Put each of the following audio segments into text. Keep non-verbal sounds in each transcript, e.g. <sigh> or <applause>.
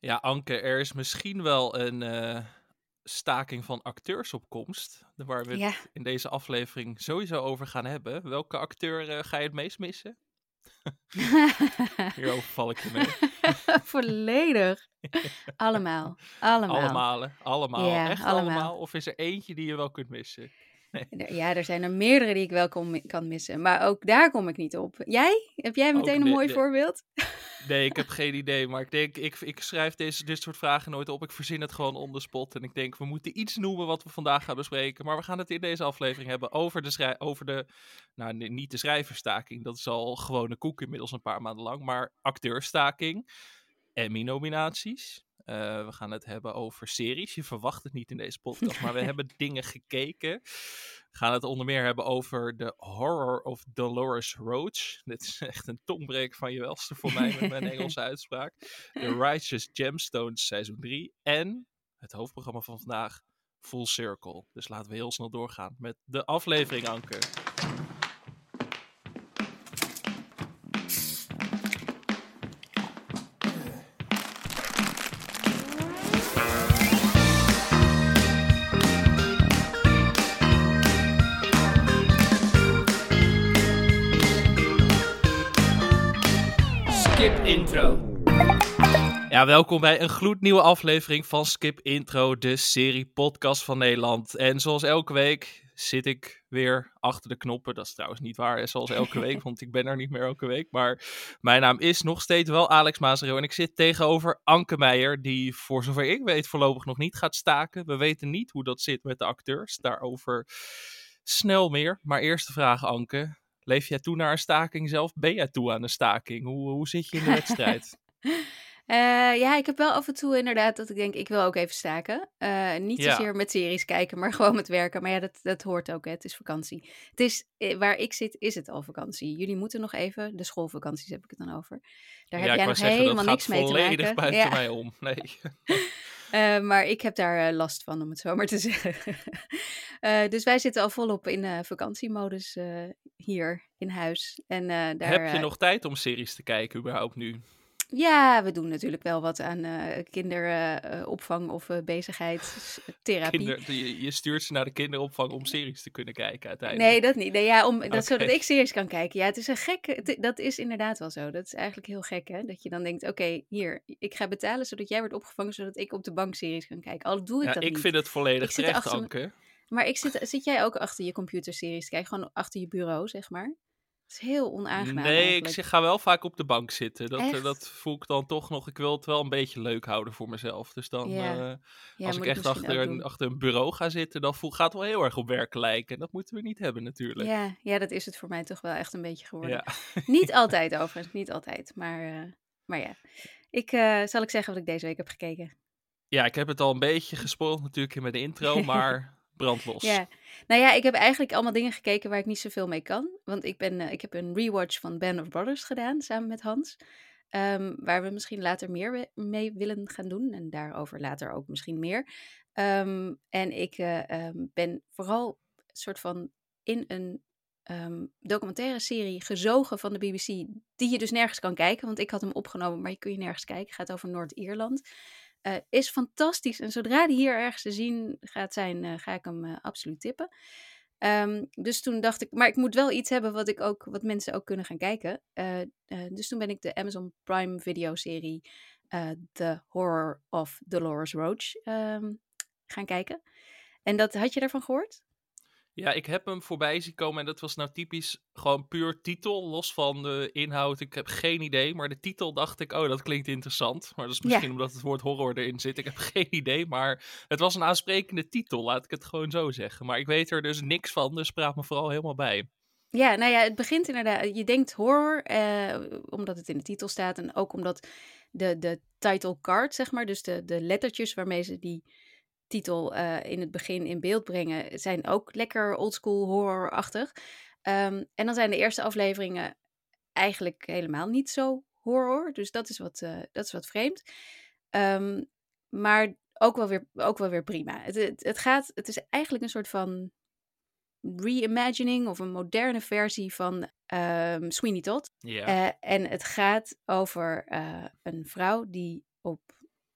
Ja, Anke, er is misschien wel een uh, staking van acteurs op komst. Waar we Ja. het in deze aflevering sowieso over gaan hebben. Welke acteur eh, ga je het meest missen? <laughs> Hierover val ik je mee. <laughs> Volledig. Allemaal. Allemaal. Allemaal, allemaal. Ja, Echt allemaal. allemaal. Of is er eentje die je wel kunt missen? Er- Ja, er zijn er meerdere die ik wel kon- kan missen. Maar ook daar kom ik niet op. Jij? Heb jij meteen Ook een nee, mooi nee. voorbeeld? Nee, ik heb geen idee. Maar ik denk, ik, ik schrijf deze, dit soort vragen nooit op. Ik verzin het gewoon on the spot. En ik denk, we moeten iets noemen wat we vandaag gaan bespreken. Maar we gaan het in deze aflevering hebben over de, over de nou niet de schrijverstaking. Dat is al gewone koek inmiddels een paar maanden lang. Maar acteurstaking, Emmy-nominaties. Eh, we gaan het hebben over series. Je verwacht het niet in deze podcast, maar we <laughs> hebben dingen gekeken. We gaan het onder meer hebben over de Horror of Dolores Roach. Dit is echt een tongbreek van je welste voor mij met mijn <laughs> Engelse uitspraak. The Righteous Gemstones seizoen 3. En het hoofdprogramma van vandaag, Full Circle. Dus laten we heel snel doorgaan met de aflevering, Anke. Skip intro. Ja, welkom bij een gloednieuwe aflevering van Skip Intro, de serie podcast van Nederland. En zoals elke week zit ik weer achter de knoppen. Dat is trouwens niet waar, zoals elke <laughs> week, want ik ben er niet meer elke week. Maar mijn naam is nog steeds wel Alex Mazero en ik zit tegenover Anke Meijer, die voor zover ik weet voorlopig nog niet gaat staken. We weten niet hoe dat zit met de acteurs, daarover snel meer. Maar eerste vraag, Anke. Leef jij toe naar een staking zelf? Ben jij toe aan een staking? Hoe, hoe zit je in de <laughs> wedstrijd? Eh, ja, ik heb wel af en toe inderdaad dat ik denk, ik wil ook even staken. Eh, niet Ja. zozeer met series kijken, maar gewoon met werken. Maar ja, dat, dat hoort ook, hè. het is vakantie. Het is, eh, waar ik zit, is het al vakantie. Jullie moeten nog even, de schoolvakanties heb ik het dan over. Daar heb jij nog zeggen, helemaal niks mee te volledig maken. buiten Ja. mij om. Nee. <laughs> <laughs> Maar ik heb daar last van, om het zo maar te <laughs> zeggen. Dus wij zitten al volop in vakantiemodus hier in huis. En, daar, Heb je nog tijd om series te kijken überhaupt nu? Ja, we doen natuurlijk wel wat aan eh, kinderopvang of eh, bezigheidstherapie. <laughs> Kinder, je, je stuurt ze naar de kinderopvang om series te kunnen kijken uiteindelijk. Nee, dat niet. Nee, ja, om, dat. Zodat ik series kan kijken. Ja, het is een gekke... dat is inderdaad wel zo. Dat is eigenlijk heel gek, hè? Dat je dan denkt, oké, hier, ik ga betalen zodat jij wordt opgevangen, zodat ik op de bank series kan kijken. Al doe ik Ja, dat ik niet. vind het volledig Ik terecht, Anke. Maar ik zit, zit jij ook achter je computerseries te kijken? Gewoon achter je bureau, zeg maar? Is heel onaangenaam Nee, ik zeg, ga wel vaak op de bank zitten. Dat, eh, dat voel ik dan toch nog. Ik wil het wel een beetje leuk houden voor mezelf. Dus dan, Ja. eh, Ja, als ik echt achter een, achter een bureau ga zitten, dan voel, gaat het wel heel erg op werk lijken. En dat moeten we niet hebben natuurlijk. Ja, ja, dat is het voor mij toch wel echt een beetje geworden. Ja. <laughs> Niet <laughs> altijd overigens, niet altijd. Maar, eh, maar ja, ik, zal ik zeggen wat ik deze week heb gekeken. ja, ik heb het al een beetje gespoord natuurlijk in mijn intro, <laughs> maar brandlos. Ja, nou ja, ik heb eigenlijk allemaal dingen gekeken waar ik niet zoveel mee kan. Want ik, ben, eh, ik heb een rewatch van Band of Brothers gedaan, samen met Hans. Ehm, waar we misschien later meer mee willen gaan doen. En daarover later ook misschien meer. Ehm, en ik eh, ehm, ben vooral soort van in een documentaire serie gezogen van de BBC. Die je dus nergens kan kijken. Want ik had hem opgenomen, maar je kun je nergens kijken. Het gaat over Noord-Ierland. Eh, is fantastisch. En zodra die hier ergens te zien gaat zijn, eh, ga ik hem eh, absoluut tippen. Ehm, dus toen dacht ik, maar ik moet wel iets hebben wat, ik ook, wat mensen ook kunnen gaan kijken. Dus toen ben ik de Amazon Prime videoserie The Horror of Dolores Roach ehm, gaan kijken. En dat had je daarvan gehoord? Ja, ik heb hem voorbij zien komen en dat was nou typisch gewoon puur titel, los van de inhoud. Ik heb geen idee, maar de titel dacht ik, oh, dat klinkt interessant. Maar dat is misschien Ja. omdat het woord horror erin zit. Ik heb <laughs> geen idee, maar het was een aansprekende titel, laat ik het gewoon zo zeggen. Maar ik weet er dus niks van, dus praat me vooral helemaal bij. Ja, nou ja, het begint inderdaad. Je denkt horror, eh, omdat het in de titel staat. En ook omdat de, de title card, zeg maar, dus de, de lettertjes waarmee ze die titel eh, in het begin in beeld brengen, zijn ook lekker oldschool horrorachtig. Ehm, en dan zijn de eerste afleveringen eigenlijk helemaal niet zo horror. Dus dat is wat, eh, dat is wat vreemd. Ehm, maar ook wel weer, ook wel weer prima. Het, het, het gaat, het is eigenlijk een soort van reimagining of een moderne versie van ehm, Sweeney Todd. Ja. Eh, en het gaat over een vrouw die op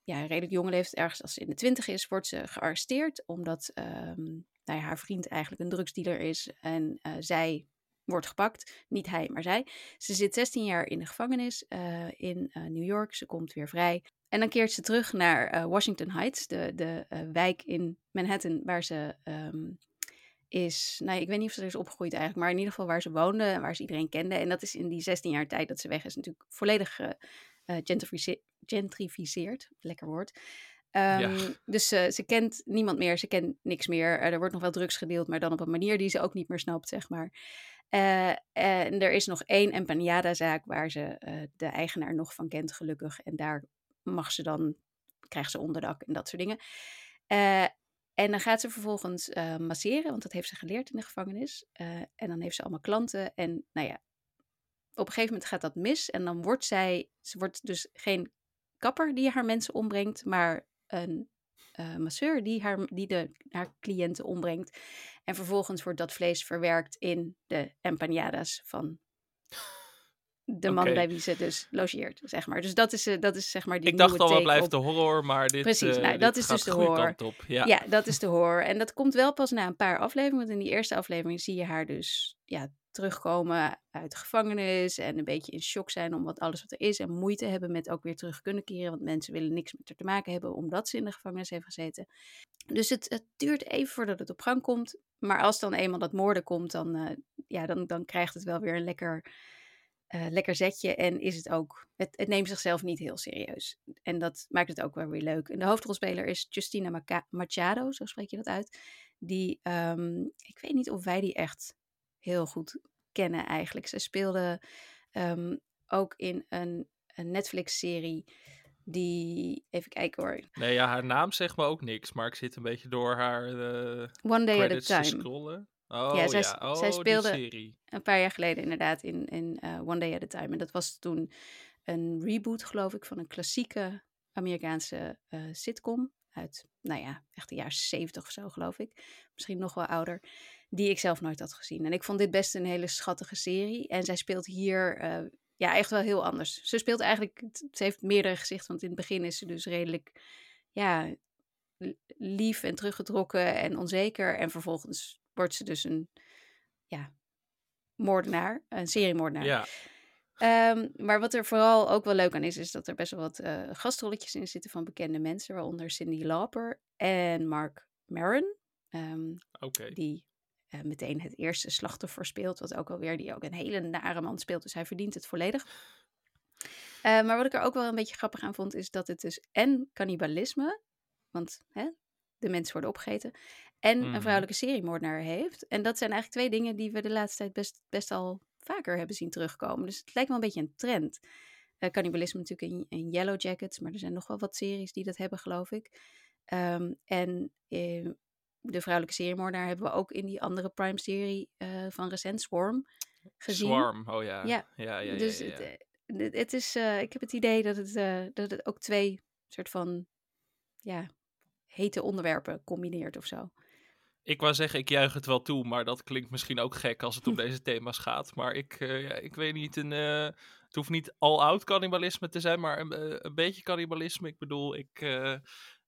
ja, redelijk jonge leeftijd, ergens als ze in de twintig is, wordt ze gearresteerd. Omdat ehm, nou ja, haar vriend eigenlijk een drugsdealer is. En uh, zij wordt gepakt. Niet hij, maar zij. Ze zit 16 jaar in de gevangenis uh, in uh, New York. Ze komt weer vrij. En dan keert ze terug naar Washington Heights, de, de wijk in Manhattan, waar ze um, is. Nou, ik weet niet of ze er is opgegroeid eigenlijk, maar in ieder geval waar ze woonde en waar ze iedereen kende. En dat is in die 16 jaar tijd dat ze weg is, natuurlijk volledig gentrificeerd. Lekker woord. Um, ja. Dus uh, ze kent niemand meer, ze kent niks meer. Uh, er wordt nog wel drugs gedeeld, maar dan op een manier die ze ook niet meer snapt, zeg maar. Uh, en er is nog één empanada-zaak waar ze de eigenaar nog van kent, gelukkig. En daar mag ze dan, krijgt ze onderdak en dat soort dingen. en dan gaat ze vervolgens masseren, want dat heeft ze geleerd in de gevangenis. en dan heeft ze allemaal klanten. En nou ja, op een gegeven moment gaat dat mis. En dan wordt zij, ze wordt dus geen kapper die haar mensen ombrengt, maar een uh, masseur die, haar, die de, haar cliënten ombrengt. En vervolgens wordt dat vlees verwerkt in de empanadas van de man okay. bij wie ze dus logeert, zeg maar. Dus dat is, uh, dat is zeg maar die Ik dacht al, wat blijft op... de horror, maar dit, Precies, uh, nou, dit dat is dus de horror. Ja. ja, dat is <laughs> de horror. En dat komt wel pas na een paar afleveringen, want in die eerste aflevering zie je haar dus ja, terugkomen uit de gevangenis en een beetje in shock zijn om wat alles wat er is en moeite hebben met ook weer terug kunnen keren, want mensen willen niks met haar te maken hebben omdat ze in de gevangenis heeft gezeten. Dus het, het duurt even voordat het op gang komt, maar als dan eenmaal dat moorden komt, dan, uh, ja, dan, dan krijgt het wel weer een lekker, uh, lekker zetje en is het ook, het, het, neemt zichzelf niet heel serieus. En dat maakt het ook wel weer leuk. En de hoofdrolspeler is Justina Maca Machado, zo spreek je dat uit. Die, um, ik weet niet of wij die echt heel goed kennen eigenlijk. Ze speelde um, ook in een, een Netflix-serie die, even kijken hoor. Nee, ja, haar naam zegt me ook niks, maar ik zit een beetje door haar uh, One Day at a Time. scrollen. Oh ja, zij, ja. Oh, zij speelde een paar jaar geleden inderdaad in, in uh, One Day at a Time. En dat was toen een reboot, geloof ik, van een klassieke Amerikaanse uh, sitcom. Uit, nou ja, echt de jaren zeventig of zo, geloof ik. Misschien nog wel ouder die ik zelf nooit had gezien. En ik vond dit best een hele schattige serie. En zij speelt hier uh, ja, echt wel heel anders. Ze speelt eigenlijk, ze heeft meerdere gezichten, want in het begin is ze dus redelijk ja, lief en teruggetrokken en onzeker. En vervolgens wordt ze dus een ja, moordenaar, een seriemoordenaar. Ja. Um, maar wat er vooral ook wel leuk aan is, is dat er best wel wat uh, gastrolletjes in zitten van bekende mensen, waaronder Cindy Lauper en Mark Maron. Um, okay. Die uh, meteen het eerste slachtoffer speelt. Wat ook alweer, die ook een hele nare man speelt. Dus hij verdient het volledig. Uh, maar wat ik er ook wel een beetje grappig aan vond, is dat het dus en cannibalisme, want hè, de mensen worden opgegeten, en een vrouwelijke seriemoordenaar heeft. En dat zijn eigenlijk twee dingen die we de laatste tijd best, best al vaker hebben zien terugkomen. Dus het lijkt wel een beetje een trend. Uh, cannibalisme natuurlijk in, in Yellow Jackets, maar er zijn nog wel wat series die dat hebben, geloof ik. Um, en eh, de vrouwelijke seriemoordenaar hebben we ook in die andere Prime-serie uh, van recent, Swarm, gezien. Swarm, oh ja. Ja, ja, ja, dus ja, ja. Het, eh, het, het is, ik heb het idee dat het, dat het ook twee soort van, ja, hete onderwerpen combineert of zo. Ik wou zeggen, ik juich het wel toe, maar dat klinkt misschien ook gek als het om <laughs> deze thema's gaat. Maar ik, uh, ja, ik weet niet, een, uh, het hoeft niet all-out cannibalisme te zijn, maar een, een beetje cannibalisme. Ik bedoel, ik, uh,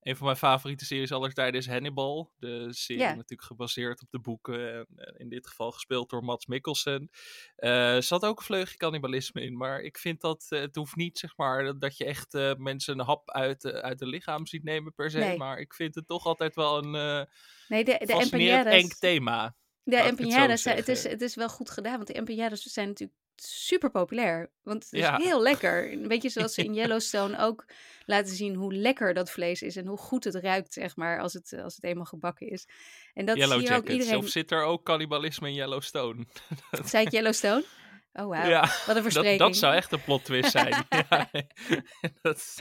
een van mijn favoriete series aller tijden is Hannibal. De serie natuurlijk gebaseerd op de boeken en, en in dit geval gespeeld door Mats Mikkelsen. Er zat ook een vleugje cannibalisme in, maar ik vind dat eh, het hoeft niet, zeg maar, dat- dat je echt eh, mensen een hap uit, eh, uit hun lichaam ziet nemen per se. Nee. Maar ik vind het toch altijd wel een eh Nee, de, de fascinerend eng thema. de het empanadas zijn- het, is, het is wel goed gedaan, want de empanadas zijn natuurlijk super populair. Want het is Ja. heel lekker. Een <laughs> beetje zoals ze in Yellowstone ook laten zien hoe lekker dat vlees is en hoe goed het ruikt, zeg maar, als het, als het eenmaal gebakken is. En dat Yellow zie je ook iedereen... Of zit er ook cannibalisme in Yellowstone? <laughs> Zei ik Yellowstone? Oh, wauw. Ja, Wat een dat, verspreking. dat zou echt een plot twist zijn. <laughs> ja, <laughs> dat,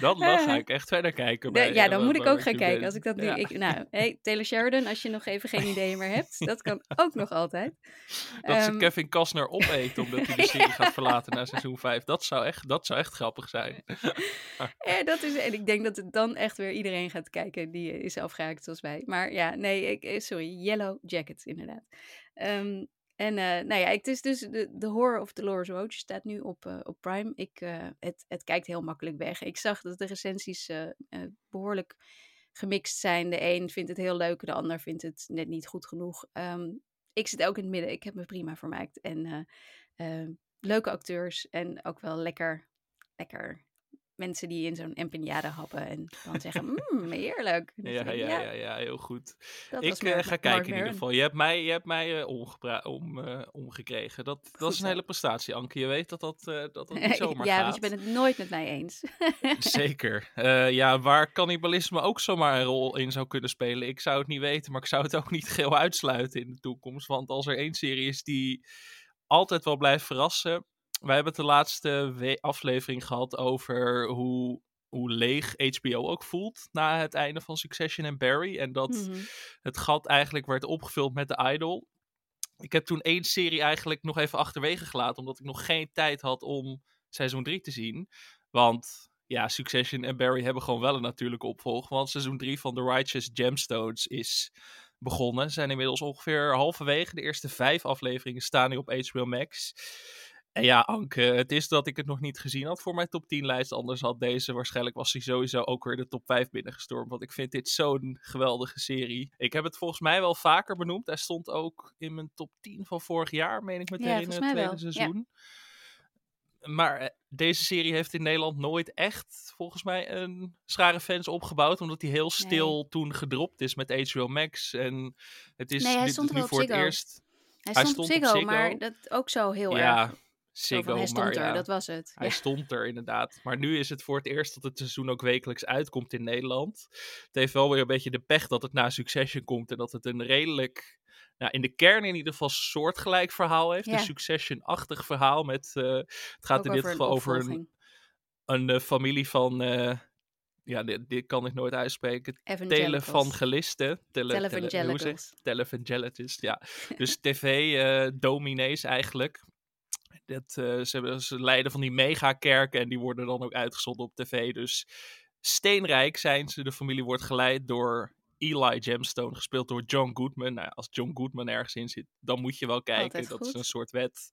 dan, dan ga ik echt verder kijken. De- bij, ja, eh, dan moet ik ook gaan kijken. Als ik dat nu. Ja. Ik, nou, <laughs> hey, Taylor Sheridan, als je nog even geen ideeën meer hebt, dat kan ook nog altijd. Dat ze Ehm, Kevin Costner opeet omdat hij de serie gaat verlaten na seizoen 5. Dat zou echt, dat zou echt grappig zijn. eh, dat is, en ik denk dat het dan echt weer iedereen gaat kijken die eh, is afgehaakt zoals wij. Maar ja, nee, ik, eh, sorry, Yellow Jacket inderdaad. Ehm, En uh, nou ja, het is dus de, de Horror of Dolores Roach staat nu op, uh, op Prime. Ik, uh, het, het kijkt heel makkelijk weg. Ik zag dat de recensies behoorlijk gemixt zijn. De een vindt het heel leuk, de ander vindt het net niet goed genoeg. Um, ik zit ook in het midden. Ik heb me prima vermaakt. En leuke acteurs en ook wel lekker, lekker mensen die in zo'n empanada happen en dan zeggen, mmm, heerlijk. Ja, ja, ja, ja, ja, heel goed. ik uh, ga kijken in ieder geval. Je hebt mij, je hebt mij uh, om, uh, omgekregen. Dat, goed, <laughs> dat is een hele prestatie, Anke. Je weet dat dat, dat, dat niet <laughs> zomaar ja, gaat. Ja, want je bent het nooit met mij eens. <laughs> Zeker. ja, waar cannibalisme ook zomaar een rol in zou kunnen spelen. Ik zou het niet weten, maar ik zou het ook niet geheel uitsluiten in de toekomst. Want als er één serie is die altijd wel blijft verrassen wij hebben het de laatste aflevering gehad over hoe, hoe leeg HBO ook voelt na het einde van Succession en Barry. En dat Mhm. het gat eigenlijk werd opgevuld met The Idol. Ik heb toen één serie eigenlijk nog even achterwege gelaten, omdat ik nog geen tijd had om seizoen 3 te zien. Want ja, Succession en Barry hebben gewoon wel een natuurlijke opvolg. Want seizoen 3 van The Righteous Gemstones is begonnen. Zijn inmiddels ongeveer halverwege. De eerste vijf afleveringen staan nu op HBO Max. En ja, Anke, het is dat ik het nog niet gezien had voor mijn top 10 lijst. Anders had deze waarschijnlijk was hij sowieso ook weer de top 5 binnengestormd. Want ik vind dit zo'n geweldige serie. Ik heb het volgens mij wel vaker benoemd. Hij stond ook in mijn top 10 van vorig jaar, meen ik me te Ja, herinneren, het tweede wel, ja. seizoen. Maar eh, deze serie heeft in Nederland nooit echt, volgens mij, een schare fans opgebouwd. Omdat hij heel stil toen gedropt is met HBO Max. En het is Nee, hij stond nu voor het eerst. Hij Hij stond op stond op Ziggo. maar dat ook zo heel ja, erg. Ziggo, hij stond maar er, ja. dat was het. Hij Ja. stond er inderdaad. Maar nu is het voor het eerst dat het seizoen ook wekelijks uitkomt in Nederland. Het heeft wel weer een beetje de pech dat het na Succession komt. En dat het een redelijk, nou, in de kern in ieder geval soortgelijk verhaal heeft. Ja. Een Succession-achtig verhaal. Met, eh, het gaat Ook in dit geval over een, eh, familie van, eh, ja, dit, dit kan ik nooit uitspreken. Televangelisten. Tele, Televangelicals. Ja. <laughs> Dus tv-dominees eigenlijk. Dat, eh, ze, hebben, ze leiden van die megakerken en die worden dan ook uitgezonden op tv. Dus steenrijk zijn ze. De familie wordt geleid door Eli Gemstone, gespeeld door John Goodman. Nou, als John Goodman ergens in zit, dan moet je wel kijken. Altijd dat is een soort wet.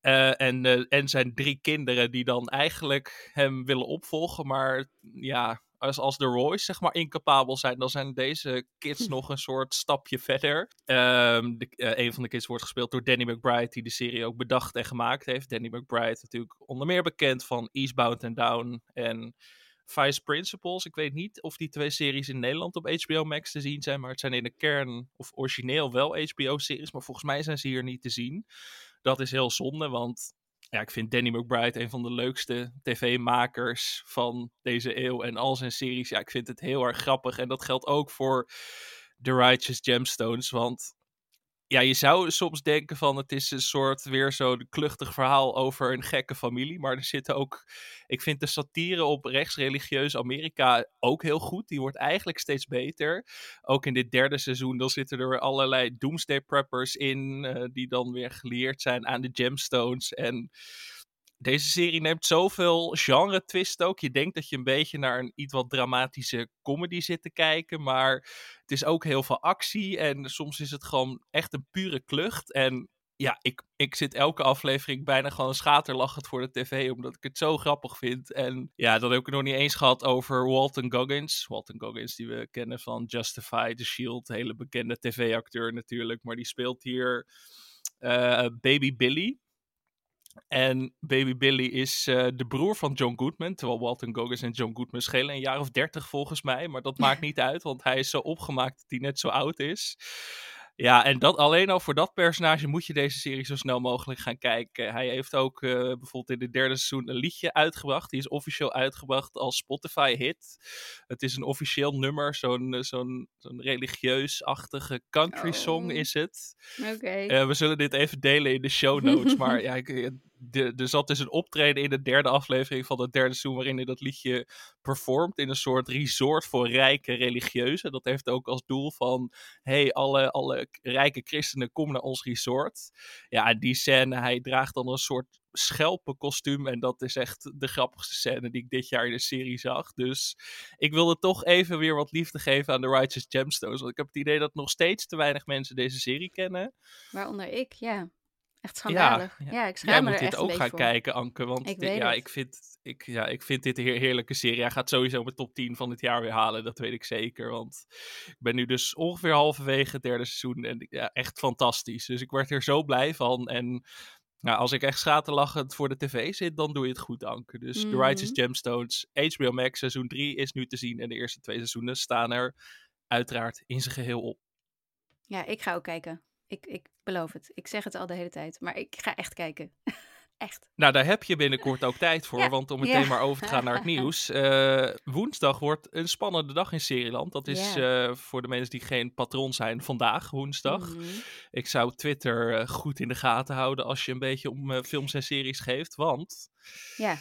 Eh, en, eh, en zijn drie kinderen die dan eigenlijk hem willen opvolgen. Maar ja, als, als de Roy's zeg maar incapabel zijn, dan zijn deze kids nog een soort stapje verder. De, eh, een van de kids wordt gespeeld door Danny McBride, die de serie ook bedacht en gemaakt heeft. Danny McBride natuurlijk onder meer bekend van Eastbound and Down en Vice Principals. Ik weet niet of die twee series in Nederland op HBO Max te zien zijn, maar het zijn in de kern of origineel wel HBO-series, maar volgens mij zijn ze hier niet te zien. Dat is heel zonde, want ja, ik vind Danny McBride een van de leukste tv-makers van deze eeuw. En al zijn series, ja, ik vind het heel erg grappig. En dat geldt ook voor The Righteous Gemstones. Want ja, je zou soms denken van het is een soort weer zo'n kluchtig verhaal over een gekke familie. Maar er zitten ook, ik vind de satire op rechtsreligieus Amerika ook heel goed. Die wordt eigenlijk steeds beter. Ook in dit derde seizoen, dan zitten er allerlei doomsday preppers in. eh, die dan weer geleerd zijn aan de gemstones. En deze serie neemt zoveel genre twist ook. Je denkt dat je een beetje naar een iets wat dramatische comedy zit te kijken. Maar het is ook heel veel actie. En soms is het gewoon echt een pure klucht. En ja, ik, ik zit elke aflevering bijna gewoon schaterlachend voor de tv. Omdat ik het zo grappig vind. En ja, dan heb ik nog niet eens gehad over Walton Goggins. Walton Goggins, die we kennen van Justified, The Shield. Hele bekende tv-acteur natuurlijk. Maar die speelt hier eh, Baby Billy. En Baby Billy is eh, de broer van John Goodman. Terwijl Walton Goggins en John Goodman schelen een jaar of dertig volgens mij. Maar dat maakt <laughs> niet uit, want hij is zo opgemaakt dat hij net zo oud is. Ja, en dat, alleen al voor dat personage moet je deze serie zo snel mogelijk gaan kijken. Hij heeft ook eh, bijvoorbeeld in het derde seizoen een liedje uitgebracht. Die is officieel uitgebracht als Spotify-hit. Het is een officieel nummer, zo'n eh, zo'n zo'n religieus-achtige country song Oh. is het. Oké. Eh, we zullen dit even delen in de show notes. <laughs> maar ja, ik, de, er zat dus een optreden in de derde aflevering van het derde seizoen waarin hij dat liedje performt in een soort resort voor rijke religieuzen. Dat heeft ook als doel van, hey, alle, alle rijke christenen, kom naar ons resort. Ja, die scène, hij draagt dan een soort schelpenkostuum en dat is echt de grappigste scène die ik dit jaar in de serie zag. Dus ik wilde toch even weer wat liefde geven aan de Righteous Gemstones, want ik heb het idee dat nog steeds te weinig mensen deze serie kennen. Waaronder ik, ja. Echt schandalig. Ja, ja. ik schaam Jij me moet er dit ook gaan voor. kijken, Anke. Want Ik dit- ja, het. ik vind, ik, ja, ik vind dit een heer- heerlijke serie. Hij gaat sowieso mijn top 10 van dit jaar weer halen. Dat weet ik zeker. Want ik ben nu dus ongeveer halverwege het derde seizoen. En ja, echt fantastisch. Dus ik word er zo blij van. En nou, als ik echt schaterlachend voor de tv zit, dan doe je het goed, Anke. Dus The Righteous Mhm. Gemstones, HBO Max, seizoen 3 is nu te zien. En de eerste twee seizoenen staan er uiteraard in zijn geheel op. Ja, ik ga ook kijken. Ik, ik beloof het. Ik zeg het al de hele tijd. Maar ik ga echt kijken. <laughs> echt. Nou, daar heb je binnenkort ook tijd voor. <laughs> Ja, Want om meteen ja. maar over te gaan naar het <laughs> nieuws. eh, woensdag wordt een spannende dag in Serieland. Dat is eh, voor de mensen die geen patroon zijn vandaag, woensdag. Mhm. Ik zou Twitter eh, goed in de gaten houden als je een beetje om films en series geeft. Want Ja.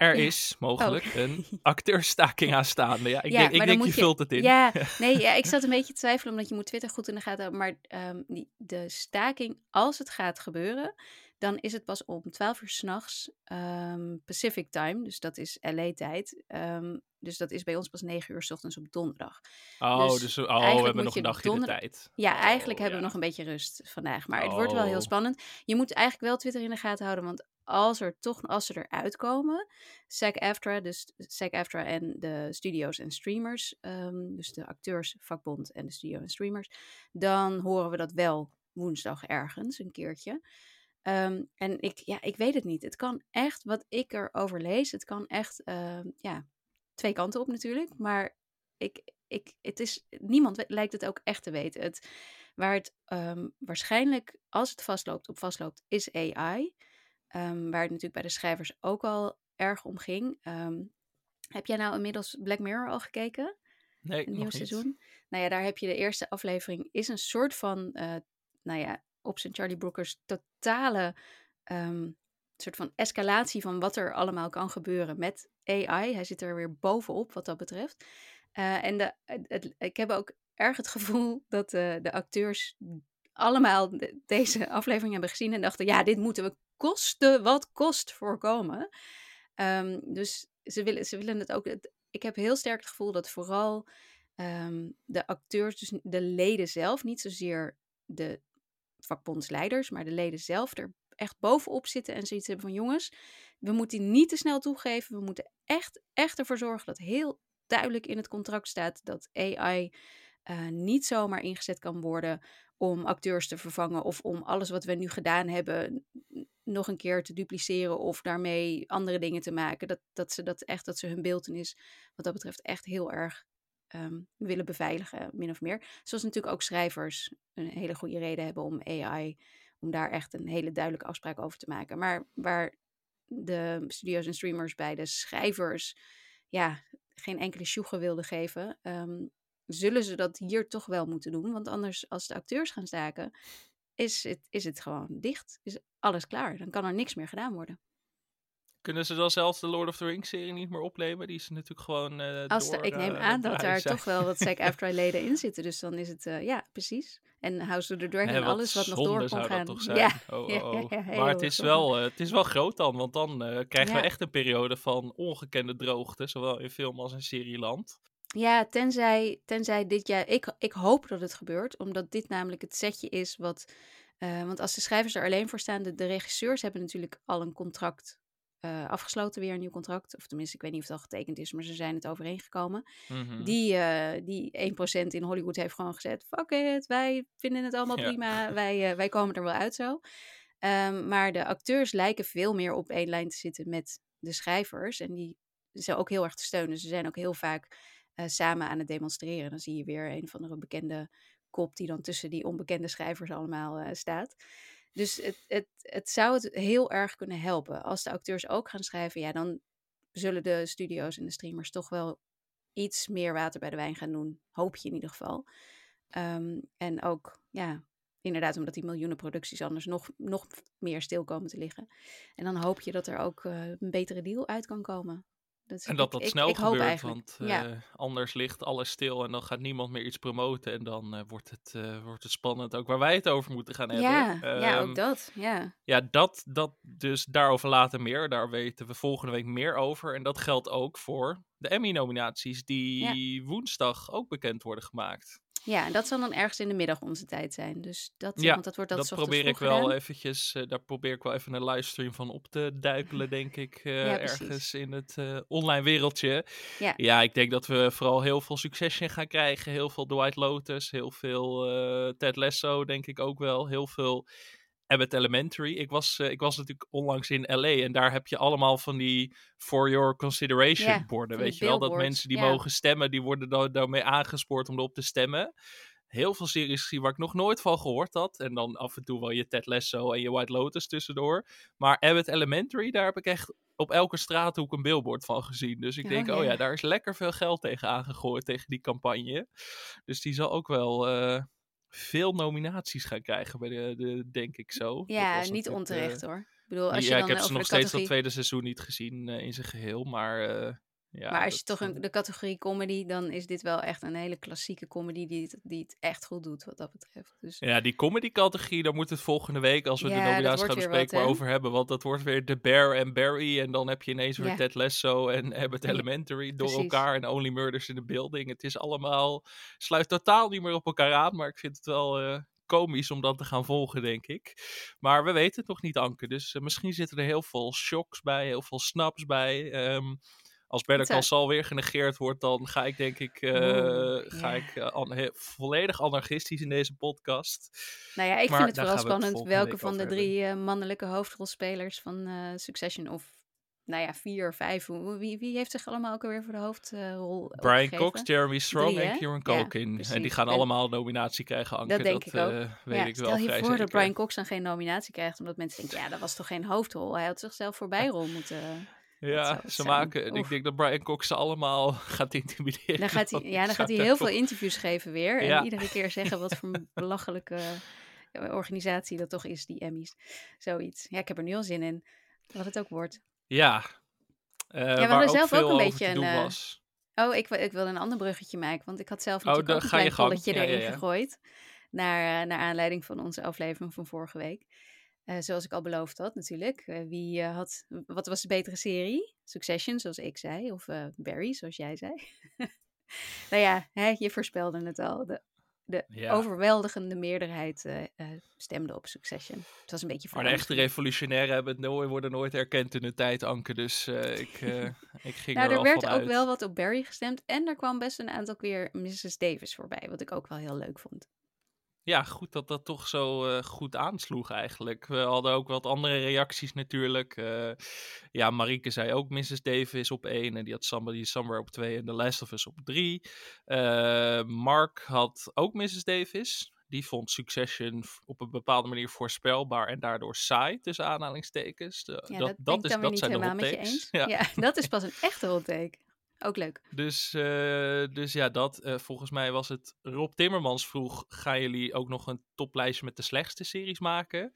Er Ja. is mogelijk Oh. een <laughs> acteurstaking aanstaande. Ja, ik Ja, denk, ik denk je vult het in. Ja, <laughs> nee, ja, ik zat een beetje te twijfelen omdat je moet Twitter goed in de gaten houden. Maar ehm, die, de staking, als het gaat gebeuren, dan is het pas om 12 uur s'nachts ehm Pacific Time. Dus dat is LA-tijd. Ehm, dus dat is bij ons pas 9 uur s ochtends op donderdag. Oh, Dus dus, oh, we hebben nog een dagje de tijd. Ja, Oh, eigenlijk hebben ja. we nog een beetje rust vandaag. Maar het wordt wel heel Oh. spannend. Je moet eigenlijk wel Twitter in de gaten houden. Want als er toch, als ze eruit komen, SAG-AFTRA, dus SAG-AFTRA en de studio's en streamers, ehm, dus de acteursvakbond en de studio en streamers, dan horen we dat wel woensdag ergens een keertje. Ehm, en ik, ja, ik weet het niet. Het kan echt, wat ik erover lees, het kan echt, ehm, ja, twee kanten op natuurlijk. Maar ik, ik, het is, niemand lijkt het ook echt te weten. Het, waar het waarschijnlijk, als het vastloopt, op vastloopt, is AI. Ehm, waar het natuurlijk bij de schrijvers ook al erg om ging. Ehm, heb jij nou inmiddels Black Mirror al gekeken? Nee, Een nog nieuw niet. seizoen? Nou ja, daar heb je de eerste aflevering. Is een soort van, eh, nou ja, op zijn Charlie Brookers totale ehm, soort van escalatie van wat er allemaal kan gebeuren met AI. Hij zit er weer bovenop wat dat betreft. Eh, en de, het, ik heb ook erg het gevoel dat eh, de acteurs allemaal de- deze aflevering hebben gezien en dachten, ja, dit moeten we kosten wat kost voorkomen. Ehm, dus ze willen, ze willen het ook. ik heb heel sterk het gevoel dat vooral ehm, de acteurs, dus de leden zelf, niet zozeer de vakbondsleiders, maar de leden zelf er echt bovenop zitten en zoiets hebben van jongens, we moeten die niet te snel toegeven. We moeten echt, echt ervoor zorgen dat heel duidelijk in het contract staat dat AI eh, niet zomaar ingezet kan worden om acteurs te vervangen of om alles wat we nu gedaan hebben nog een keer te dupliceren of daarmee andere dingen te maken. Dat, dat ze dat echt, dat ze hun beeldenis wat dat betreft echt heel erg ehm, willen beveiligen, min of meer. Zoals natuurlijk ook schrijvers een hele goede reden hebben om AI, om daar echt een hele duidelijke afspraak over te maken. Maar waar de studio's en streamers bij de schrijvers ja, geen enkele sjoegen wilden geven, ehm, zullen ze dat hier toch wel moeten doen. Want anders, als de acteurs gaan staken, is het, is het gewoon dicht. Is alles klaar. Dan kan er niks meer gedaan worden. Kunnen ze dan zelfs de Lord of the Rings serie niet meer opnemen? Die is natuurlijk gewoon eh Als de, door, ik neem eh, aan dat <laughs> daar zijn. toch wel wat SAG-AFTRA-leden in zitten. Dus dan is het, eh, ja, precies. En House of the Dragon en alles wat nog door kon gaan. toch <laughs> zijn? Ja, Oh, oh, ja, oh. ja, maar het is, zonde. wel, het is wel groot dan, want dan krijgen we echt een periode van ongekende droogte, zowel in film als in serieland. Ja, tenzij, tenzij dit jaar. Ik, ik hoop dat het gebeurt, omdat dit namelijk het setje is wat. eh, want als de schrijvers er alleen voor staan, de, de regisseurs hebben natuurlijk al een contract eh, afgesloten, weer een nieuw contract. Of tenminste, ik weet niet of het al getekend is, maar ze zijn het overeengekomen. Mhm. Die, eh die 1% in Hollywood heeft gewoon gezet: fuck it, wij vinden het allemaal Ja. prima, <laughs> wij, wij komen er wel uit zo. Ehm, maar de acteurs lijken veel meer op één lijn te zitten met de schrijvers. En die ze ook heel erg te steunen. Ze zijn ook heel vaak eh, samen aan het demonstreren. Dan zie je weer een van de bekende kop die dan tussen die onbekende schrijvers allemaal eh, staat. Dus het, het, het zou het heel erg kunnen helpen. Als de acteurs ook gaan schrijven, ja, dan zullen de studio's en de streamers toch wel iets meer water bij de wijn gaan doen. Hoop je in ieder geval. Ehm, en ook, ja, inderdaad, omdat die miljoenen producties anders nog, nog meer stil komen te liggen. En dan hoop je dat er ook uh, een betere deal uit kan komen. En dat dat snel ik, gebeurt, want uh, anders ligt alles stil en dan gaat niemand meer iets promoten. En dan uh, wordt, het, uh, wordt het spannend ook waar wij het over moeten gaan hebben. Ja, um, ja ook dat. Ja, ja dat, dat dus daarover later meer. Daar weten we volgende week meer over. En dat geldt ook voor de Emmy-nominaties die ja. woensdag ook bekend worden gemaakt. Ja, en dat zal dan ergens in de middag onze tijd zijn. Dus dat, ja, want dat wordt dat, dat probeer ik wel gedaan. eventjes, uh, daar probeer ik wel even een livestream van op te duikelen, denk ik, uh, ja, ergens in het uh, online wereldje. Ja. ja, ik denk dat we vooral heel veel Succession gaan krijgen, heel veel The White Lotus, heel veel Ted Lasso, denk ik ook wel, heel veel Abbott Elementary. Ik was, uh, ik was natuurlijk onlangs in LA en daar heb je allemaal van die for your consideration yeah, borden. Weet je wel, dat mensen die yeah. mogen stemmen, die worden daarmee aangespoord om erop te stemmen. Heel veel series gezien waar ik nog nooit van gehoord had. En dan af en toe wel je Ted Lasso en je White Lotus tussendoor. Maar Abbott Elementary, daar heb ik echt op elke straathoek een billboard van gezien. Dus ik denk, oh ja, daar is lekker veel geld tegen aangegooid, tegen die campagne. Dus die zal ook wel... Uh, veel nominaties gaan krijgen, bij de, de denk ik zo. Ja, niet onterecht uh, hoor. Ik bedoel, als ja, je dan ik heb ze nog steeds dat tweede seizoen niet gezien uh, in zijn geheel, maar... Ja, maar als je toch een, de categorie comedy, dan is dit wel echt een hele klassieke comedy die het, die het echt goed doet wat dat betreft. Dus... Ja, die comedy-categorie, daar moet het volgende week, als we ja, de nominaties gaan bespreken, wat, over hebben. Want dat wordt weer The Bear en Barry. En dan heb je ineens weer ja. Ted Lasso en <laughs> Abbott Elementary door Precies. elkaar. En Only Murders in the Building. Het is allemaal, sluit totaal niet meer op elkaar aan. Maar ik vind het wel uh, komisch om dat te gaan volgen, denk ik. Maar we weten het nog niet, Anke. Dus uh, misschien zitten er heel veel shocks bij, heel veel snaps bij. Um, als Better Call Saul weer genegeerd wordt, dan ga ik denk ik, uh, Oeh, ga ja. ik uh, an volledig anarchistisch in deze podcast. Nou ja, ik maar vind het vooral spannend welke van de drie uh, mannelijke hoofdrolspelers van Succession of nou ja, vier, vijf. Wie, wie heeft zich allemaal ook alweer voor de hoofdrol Brian Cox, Jeremy Strong drie, en Kieran Culkin. Ja, en die gaan en, allemaal nominatie krijgen, Anke. Dat denk dat, ik ook. Weet ja, ik stel wel je voor dat Brian Cox dan geen nominatie krijgt, omdat mensen denken, ja, dat was toch geen hoofdrol. Hij had zichzelf voorbijrol moeten... Ja, ze maken. En ik denk dat Brian Cox ze allemaal <laughs> gaat intimideren. Dan gaat hij, <laughs> ja, dan gaat hij heel veel interviews geven weer. En ja. iedere keer zeggen wat voor een <laughs> belachelijke organisatie dat toch is, die Emmys. Zoiets. Ja, ik heb er nu al zin in. Wat het ook wordt. Ja. Uh, ja, we hadden zelf ook een beetje een. Uh, oh, ik, ik wilde een ander bruggetje maken. Want ik had zelf natuurlijk oh, ook een klein polletje ja, erin ja, gegooid. Naar, uh, naar aanleiding van onze aflevering van vorige week. Uh, zoals ik al beloofd had, natuurlijk. Uh, wie uh, had, wat was de betere serie? Succession, zoals ik zei, of Barry, zoals jij zei. <laughs> nou ja, hè, je voorspelde het al. De, de ja. overweldigende meerderheid stemde op Succession. Het was een beetje Maar de echte revolutionairen hebben het nooit, worden nooit erkend in de tijd, Anke. Dus ik, <laughs> ik ging nou, er, er werd ook uit. wel wat op Barry gestemd. En er kwam best een aantal keer Mrs. Davis voorbij, wat ik ook wel heel leuk vond ja, goed dat dat toch zo uh, goed aansloeg eigenlijk. We hadden ook wat andere reacties natuurlijk. Uh, ja, Marieke zei ook Mrs. Davis op één. En die had Somebody Somewhere op twee en The Last of Us op drie. Uh, Mark had ook Mrs. Davis. Die vond Succession op een bepaalde manier voorspelbaar en daardoor saai, tussen aanhalingstekens. Ja, dat, dat, dat, is, dat zijn de hot takes. Ja. ja. dat is pas een echte hot take. Ook leuk. Dus, uh, dus ja, dat. Uh, volgens mij was het Rob Timmermans vroeg: gaan jullie ook nog een toplijstje met de slechtste series maken?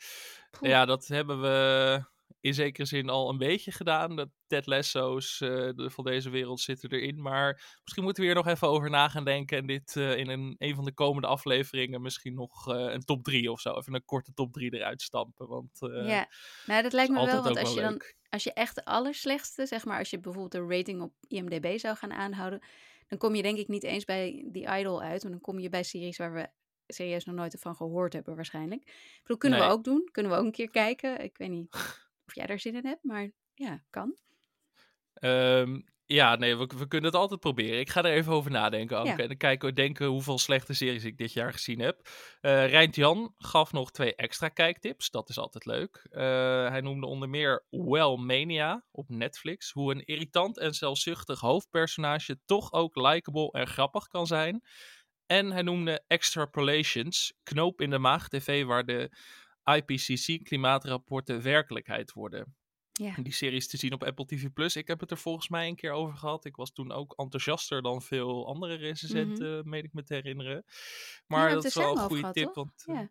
Poeh. Ja, dat hebben we in zekere zin al een beetje gedaan. De Ted Lasso's uh, de, van deze wereld zitten erin. Maar misschien moeten we hier nog even over na gaan denken. En dit in een, een van de komende afleveringen misschien nog een top 3 of zo. Even een korte top 3 eruit stampen. Want, ja, nou dat lijkt me wel. Want als je dan als je echt de allerslechtste, zeg maar, als je bijvoorbeeld de rating op IMDb zou gaan aanhouden, dan kom je denk ik niet eens bij The Idol uit. Want dan kom je bij series waar we serieus nog nooit van gehoord hebben waarschijnlijk. Ik bedoel, kunnen nee. we ook doen. Kunnen we ook een keer kijken. Ik weet niet of jij daar zin in hebt, maar ja, kan. Um, ja, nee, we, we, kunnen het altijd proberen. Ik ga er even over nadenken, Anke. Ja. En dan kijken, denken hoeveel slechte series ik dit jaar gezien heb. Uh, Rijnt Jan gaf nog twee extra kijktips. Dat is altijd leuk. Uh, hij noemde onder meer Well Mania op Netflix. Hoe een irritant en zelfzuchtig hoofdpersonage toch ook likable en grappig kan zijn. En hij noemde Extrapolations, Knoop in de Maag TV, waar de IPCC-klimaatrapporten werkelijkheid worden. Ja. Die serie is te zien op Apple TV Plus. Ik heb het er volgens mij een keer over gehad. Ik was toen ook enthousiaster dan veel andere recensenten, mm -hmm. meen ik me te herinneren. Maar ja, dat is wel een goede tip. Want, ja.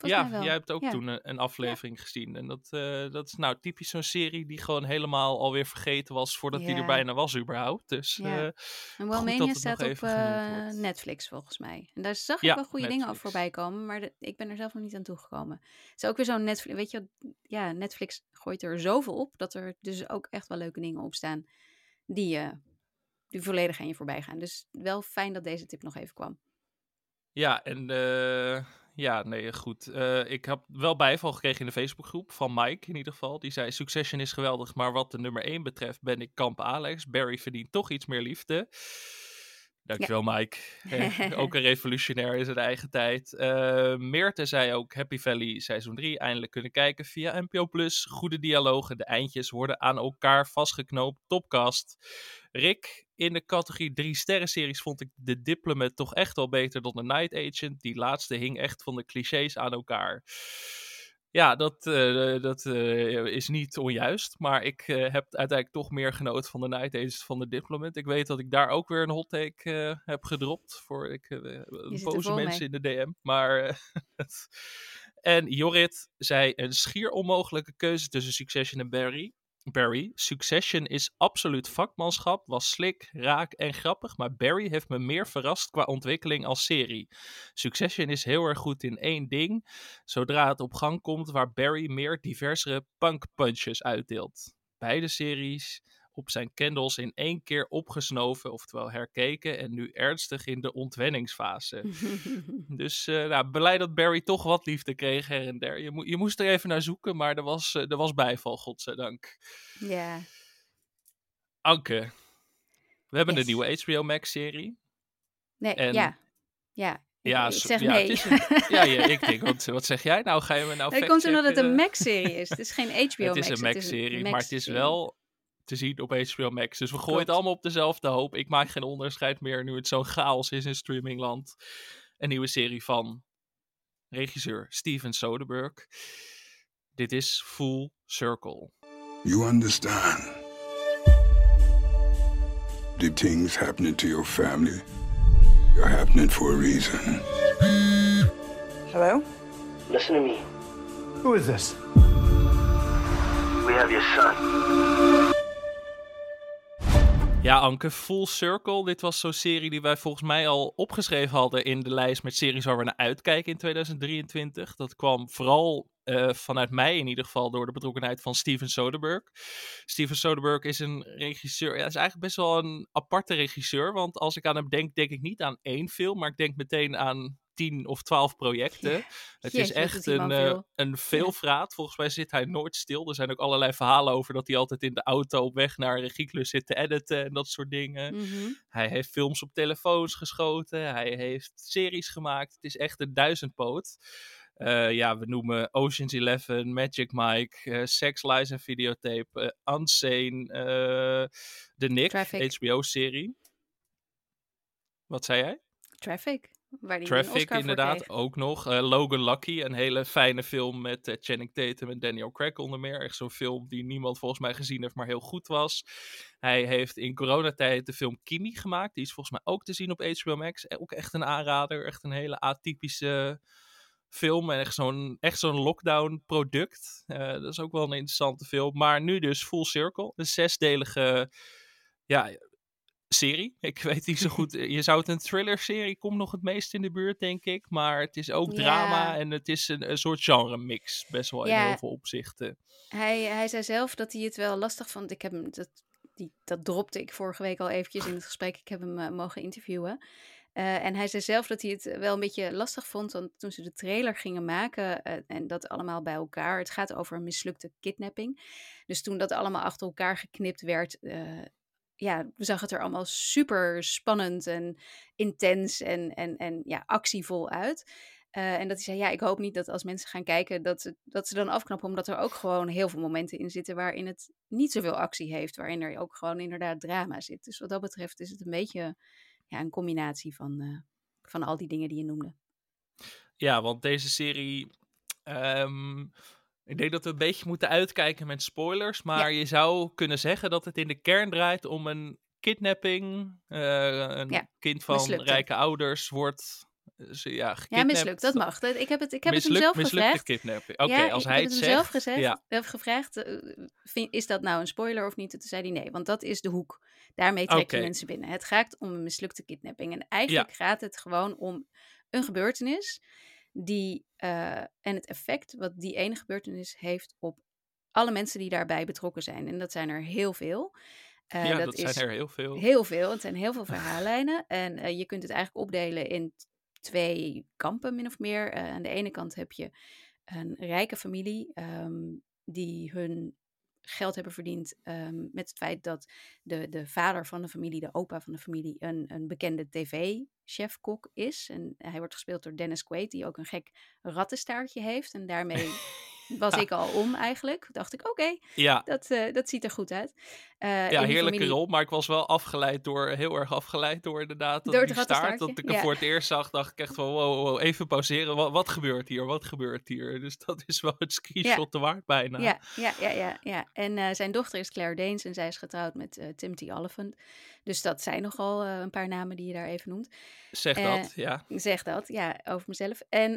Volgens ja, jij hebt ook Ja. toen een, een aflevering gezien. En dat, eh, dat is nou typisch zo'n serie die gewoon helemaal alweer vergeten was voordat die er bijna was überhaupt. Dus eh, En Wellmania staat op eh. Netflix volgens mij. En daar zag ik wel goede dingen Netflix. voorbij komen, maar de- ik ben er zelf nog niet aan toegekomen. Het is ook weer zo'n Netflix, weet je, ja, Netflix gooit er zoveel op dat er dus ook echt wel leuke dingen op staan die, eh, die volledig aan je voorbij gaan. Dus wel fijn dat deze tip nog even kwam. ja, en eh, ja, nee, goed. Eh, ik heb wel bijval gekregen in de Facebookgroep van Mike in ieder geval. Die zei, Succession is geweldig, maar wat de nummer 1 betreft ben ik kamp Alex. Barry verdient toch iets meer liefde. Dankjewel, Mike. <laughs> Eh, ook een revolutionair in zijn eigen tijd. Eh Meerte zei ook Happy Valley seizoen 3 eindelijk kunnen kijken via NPO+. Plus. Goede dialogen, de eindjes worden aan elkaar vastgeknoopt. Topcast. Rick, in de categorie 3 sterren series vond ik The Diplomat toch echt wel beter dan The Night Agent. Die laatste hing echt van de clichés aan elkaar. Ja, dat, eh, dat eh, is niet onjuist. Maar ik eh, heb uiteindelijk toch meer genoten van de Night Agent van de Diplomat. Ik weet dat ik daar ook weer een hot take eh, heb gedropt. Voor ik, eh, boze mensen in de DM. Maar. eh, <laughs> en Jorrit zei een schier onmogelijke keuze tussen Succession en Barry. Barry. Succession is absoluut vakmanschap, was slik, raak en grappig, maar Barry heeft me meer verrast qua ontwikkeling als serie. Succession is heel erg goed in één ding, zodra het op gang komt waar Barry meer diversere punk punches uitdeelt. Beide series op zijn candles in één keer opgesnoven, oftewel herkeken en nu ernstig in de ontwenningsfase. <laughs> Dus eh nou, blij dat Barry toch wat liefde kreeg her en der. Je, mo- je moest er even naar zoeken, maar er was, eh, er was bijval, godzijdank. ja, Anke, we hebben Yes. een nieuwe HBO Max-serie. nee, En- ja. Ja, Ja, ik zeg ja, nee. het <laughs> een- Ja, ja, ik denk, wat, wat zeg jij nou? Ga je me nou Dat komt omdat het een? Max-serie is. Het is geen HBO <laughs> Het Max. is een Max-serie, maar het is wel te zien op HBO Max. Dus we gooien het allemaal op dezelfde hoop. Ik maak geen onderscheid meer nu het zo'n chaos is in streamingland. Een nieuwe serie van regisseur Steven Soderbergh. Dit is Full Circle. You understand. The things happening to your family, they're happening for a reason. Hello? Listen to me. Who is this? We have your son. Ja, Anke, Full Circle. Dit was zo'n serie die wij volgens mij al opgeschreven hadden in de lijst met series waar we naar uitkijken in 2023. Dat kwam vooral eh, vanuit mij in ieder geval door de betrokkenheid van Steven Soderbergh. Steven Soderbergh is een regisseur, ja, is eigenlijk best wel een aparte regisseur. Want als ik aan hem denk, denk ik niet aan één film, maar ik denk meteen aan tien of twaalf projecten. Het is Jeetje, echt een, veel. een veelvraat. Volgens mij zit hij nooit stil. Er zijn ook allerlei verhalen over dat hij altijd in de auto op weg naar een regieklus zit te editen en dat soort dingen. Mhm. Hij heeft films op telefoons geschoten. Hij heeft series gemaakt. Het is echt een duizendpoot. Eh, ja, we noemen Ocean's Eleven, Magic Mike, eh, Sex, Lies en Videotape, eh, Unsane, The Nick. HBO-serie. Wat zei jij? Traffic. Waar die een Traffic inderdaad ook nog. Eh, Logan Lucky, een hele fijne film met eh, Channing Tatum en Daniel Craig onder meer. Echt zo'n film die niemand volgens mij gezien heeft, maar heel goed was. Hij heeft in coronatijd de film Kimi gemaakt. Die is volgens mij ook te zien op HBO Max. Eh, Ook echt een aanrader. Echt een hele atypische film. En echt zo'n, echt zo'n lockdown product. Dat is ook wel een interessante film. Maar nu dus Full Circle. Een zesdelige ja, serie. Ik weet niet zo <laughs> goed. Je zou het een thriller-serie komt nog het meest in de buurt, denk ik. Maar het is ook Ja. drama en het is een, een soort genre-mix. Best wel in heel veel opzichten. Hij, hij zei zelf dat hij het wel lastig vond. Ik heb hem, dat, die, dat dropte ik vorige week al eventjes in het gesprek. Ik heb hem eh, mogen interviewen. Eh, en hij zei zelf dat hij het wel een beetje lastig vond. Want toen ze de trailer gingen maken eh, en dat allemaal bij elkaar. Het gaat over een mislukte kidnapping. Dus toen dat allemaal achter elkaar geknipt werd. eh, ja, zag het er allemaal super spannend en intens en, en, en ja, actievol uit. Eh, en dat hij zei, ja, ik hoop niet dat als mensen gaan kijken, dat ze, dat ze dan afknappen. Omdat er ook gewoon heel veel momenten in zitten waarin het niet zoveel actie heeft. Waarin er ook gewoon inderdaad drama zit. Dus wat dat betreft is het een beetje ja, een combinatie van, eh, van al die dingen die je noemde. Ja, want deze serie. ehm, ik denk dat we een beetje moeten uitkijken met spoilers. Maar je zou kunnen zeggen dat het in de kern draait om een kidnapping. Eh, een Ja, kind van mislukte. rijke ouders wordt Dus, ja, Ja, mislukt, dat mag. Ik heb het, ik heb het hem zelf mislukte gevraagd. kidnapping. Oké, ja, als ik hij heb het het zelf gezegd, Ja, heb gevraagd, eh, vind- is dat nou een spoiler of niet? Toen zei hij nee, want dat is de hoek. Daarmee trek Oké. je mensen binnen. Het gaat om een mislukte kidnapping. En eigenlijk gaat het gewoon om een gebeurtenis die, eh, en het effect wat die ene gebeurtenis heeft op alle mensen die daarbij betrokken zijn. En dat zijn er heel veel. Eh, ja dat, zijn er heel veel. Heel veel. Het zijn heel veel verhaallijnen. En eh, je kunt het eigenlijk opdelen in twee kampen, min of meer. Aan de ene kant heb je een rijke familie ehm, die hun geld hebben verdiend ehm, met het feit dat de, de vader van de familie, de opa van de familie, een, een bekende tv-chefkok is. En hij wordt gespeeld door Dennis Quaid, die ook een gek rattenstaartje heeft. En daarmee <laughs> was ik al om eigenlijk. Dacht ik, oké, Ja, dat, eh, dat ziet er goed uit. Eh, ja heerlijke familie- rol. Maar ik was wel afgeleid door, heel erg afgeleid door inderdaad. Dat Door die staart. Dat ik hem ja. voor het eerst zag, dacht ik echt van wow, wow, wow, even pauzeren. Wat, wat gebeurt hier? Wat gebeurt hier? Dus dat is wel het screenshot te waard bijna. Ja, ja, ja, ja, ja. En eh, zijn dochter is Claire Danes en zij is getrouwd met eh, Timothy Oliphant. Dus dat zijn nogal een paar namen die je daar even noemt. Zeg dat, ja. Zeg dat, ja, over mezelf. En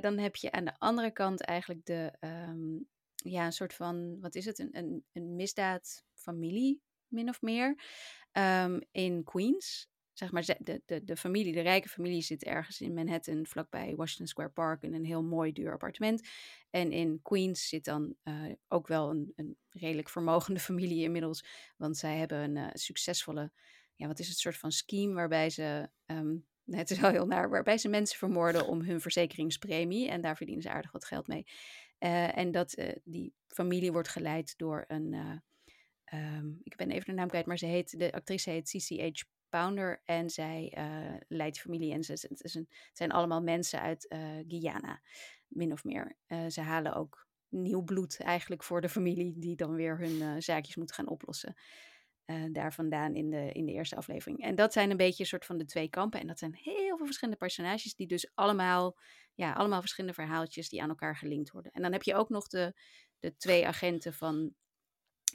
dan heb je aan de andere kant eigenlijk de, ehm, ja, een soort van, wat is het, een, een, een misdaadfamilie, min of meer, ehm, in Queens. Zeg maar, de, de, de familie, de rijke familie zit ergens in Manhattan, vlakbij Washington Square Park, in een heel mooi duur appartement. En in Queens zit dan eh, ook wel een, een redelijk vermogende <laughs> familie inmiddels, want zij hebben een eh, succesvolle, ja, wat is het, soort van scheme waarbij ze Nee, <laughs> het is wel heel naar, waarbij ze mensen vermoorden om hun verzekeringspremie. En daar verdienen ze aardig wat geld mee. Eh, en dat die familie wordt geleid door een. Ehm, ik ben even de naam kwijt, maar ze heet, de actrice heet CCH Pounder. En zij eh, leidt familie. En ze, het, is een, zijn allemaal mensen uit eh, Guyana, min of meer. Eh, ze halen ook nieuw bloed eigenlijk voor de familie, die dan weer hun zaakjes moeten gaan oplossen daar vandaan in de, in de eerste aflevering. En dat zijn een beetje een soort van de twee kampen. En dat zijn heel veel verschillende personages die dus allemaal, ja, allemaal verschillende verhaaltjes die aan elkaar gelinkt worden. En dan heb je ook nog de, de twee agenten van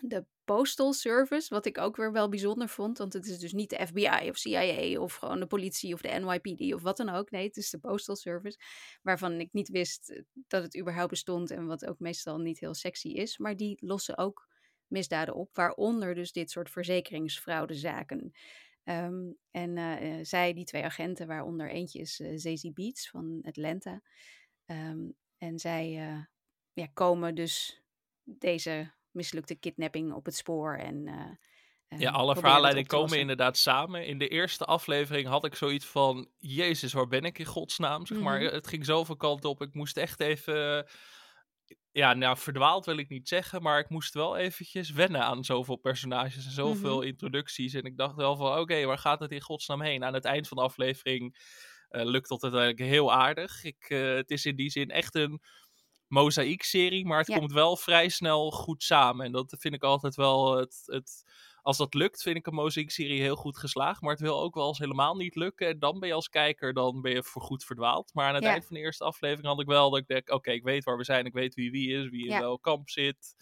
de Postal Service, wat ik ook weer wel bijzonder vond. Want het is dus niet de FBI of CIA of gewoon de politie of de NYPD of wat dan ook. Nee, het is de Postal Service, waarvan ik niet wist eh, dat het überhaupt bestond en wat ook meestal niet heel sexy is. Maar die lossen ook misdaden op, waaronder dus dit soort verzekeringsfraudezaken. Ehm, en eh, eh, zij, die twee agenten, waaronder eentje is eh Zazie Beats van Atlanta. Ehm, en zij ja, komen dus deze mislukte kidnapping op het spoor. En, eh, Ja, ehm, alle verhaallijnen komen inderdaad samen. In de eerste aflevering had ik zoiets van... Jezus, waar ben ik in godsnaam? Zeg maar. Mhm. Het ging zoveel kanten op. Ik moest echt even... Ja, nou, verdwaald wil ik niet zeggen. Maar ik moest wel eventjes wennen aan zoveel personages en zoveel Mhm. introducties. En ik dacht wel van, oké, waar gaat het in godsnaam heen? Aan het eind van de aflevering eh, lukt dat uiteindelijk heel aardig. Ik, eh, het is in die zin echt een mozaïekserie, maar het Ja. komt wel vrij snel goed samen. En dat vind ik altijd wel het... het als dat lukt, vind ik een mozaïekserie heel goed geslaagd. Maar het wil ook wel eens helemaal niet lukken. En dan ben je als kijker, dan ben je voorgoed verdwaald. Maar aan het Ja. eind van de eerste aflevering had ik wel dat ik denk... Oké, ik weet waar we zijn, ik weet wie wie is, wie in Ja. welk kamp zit.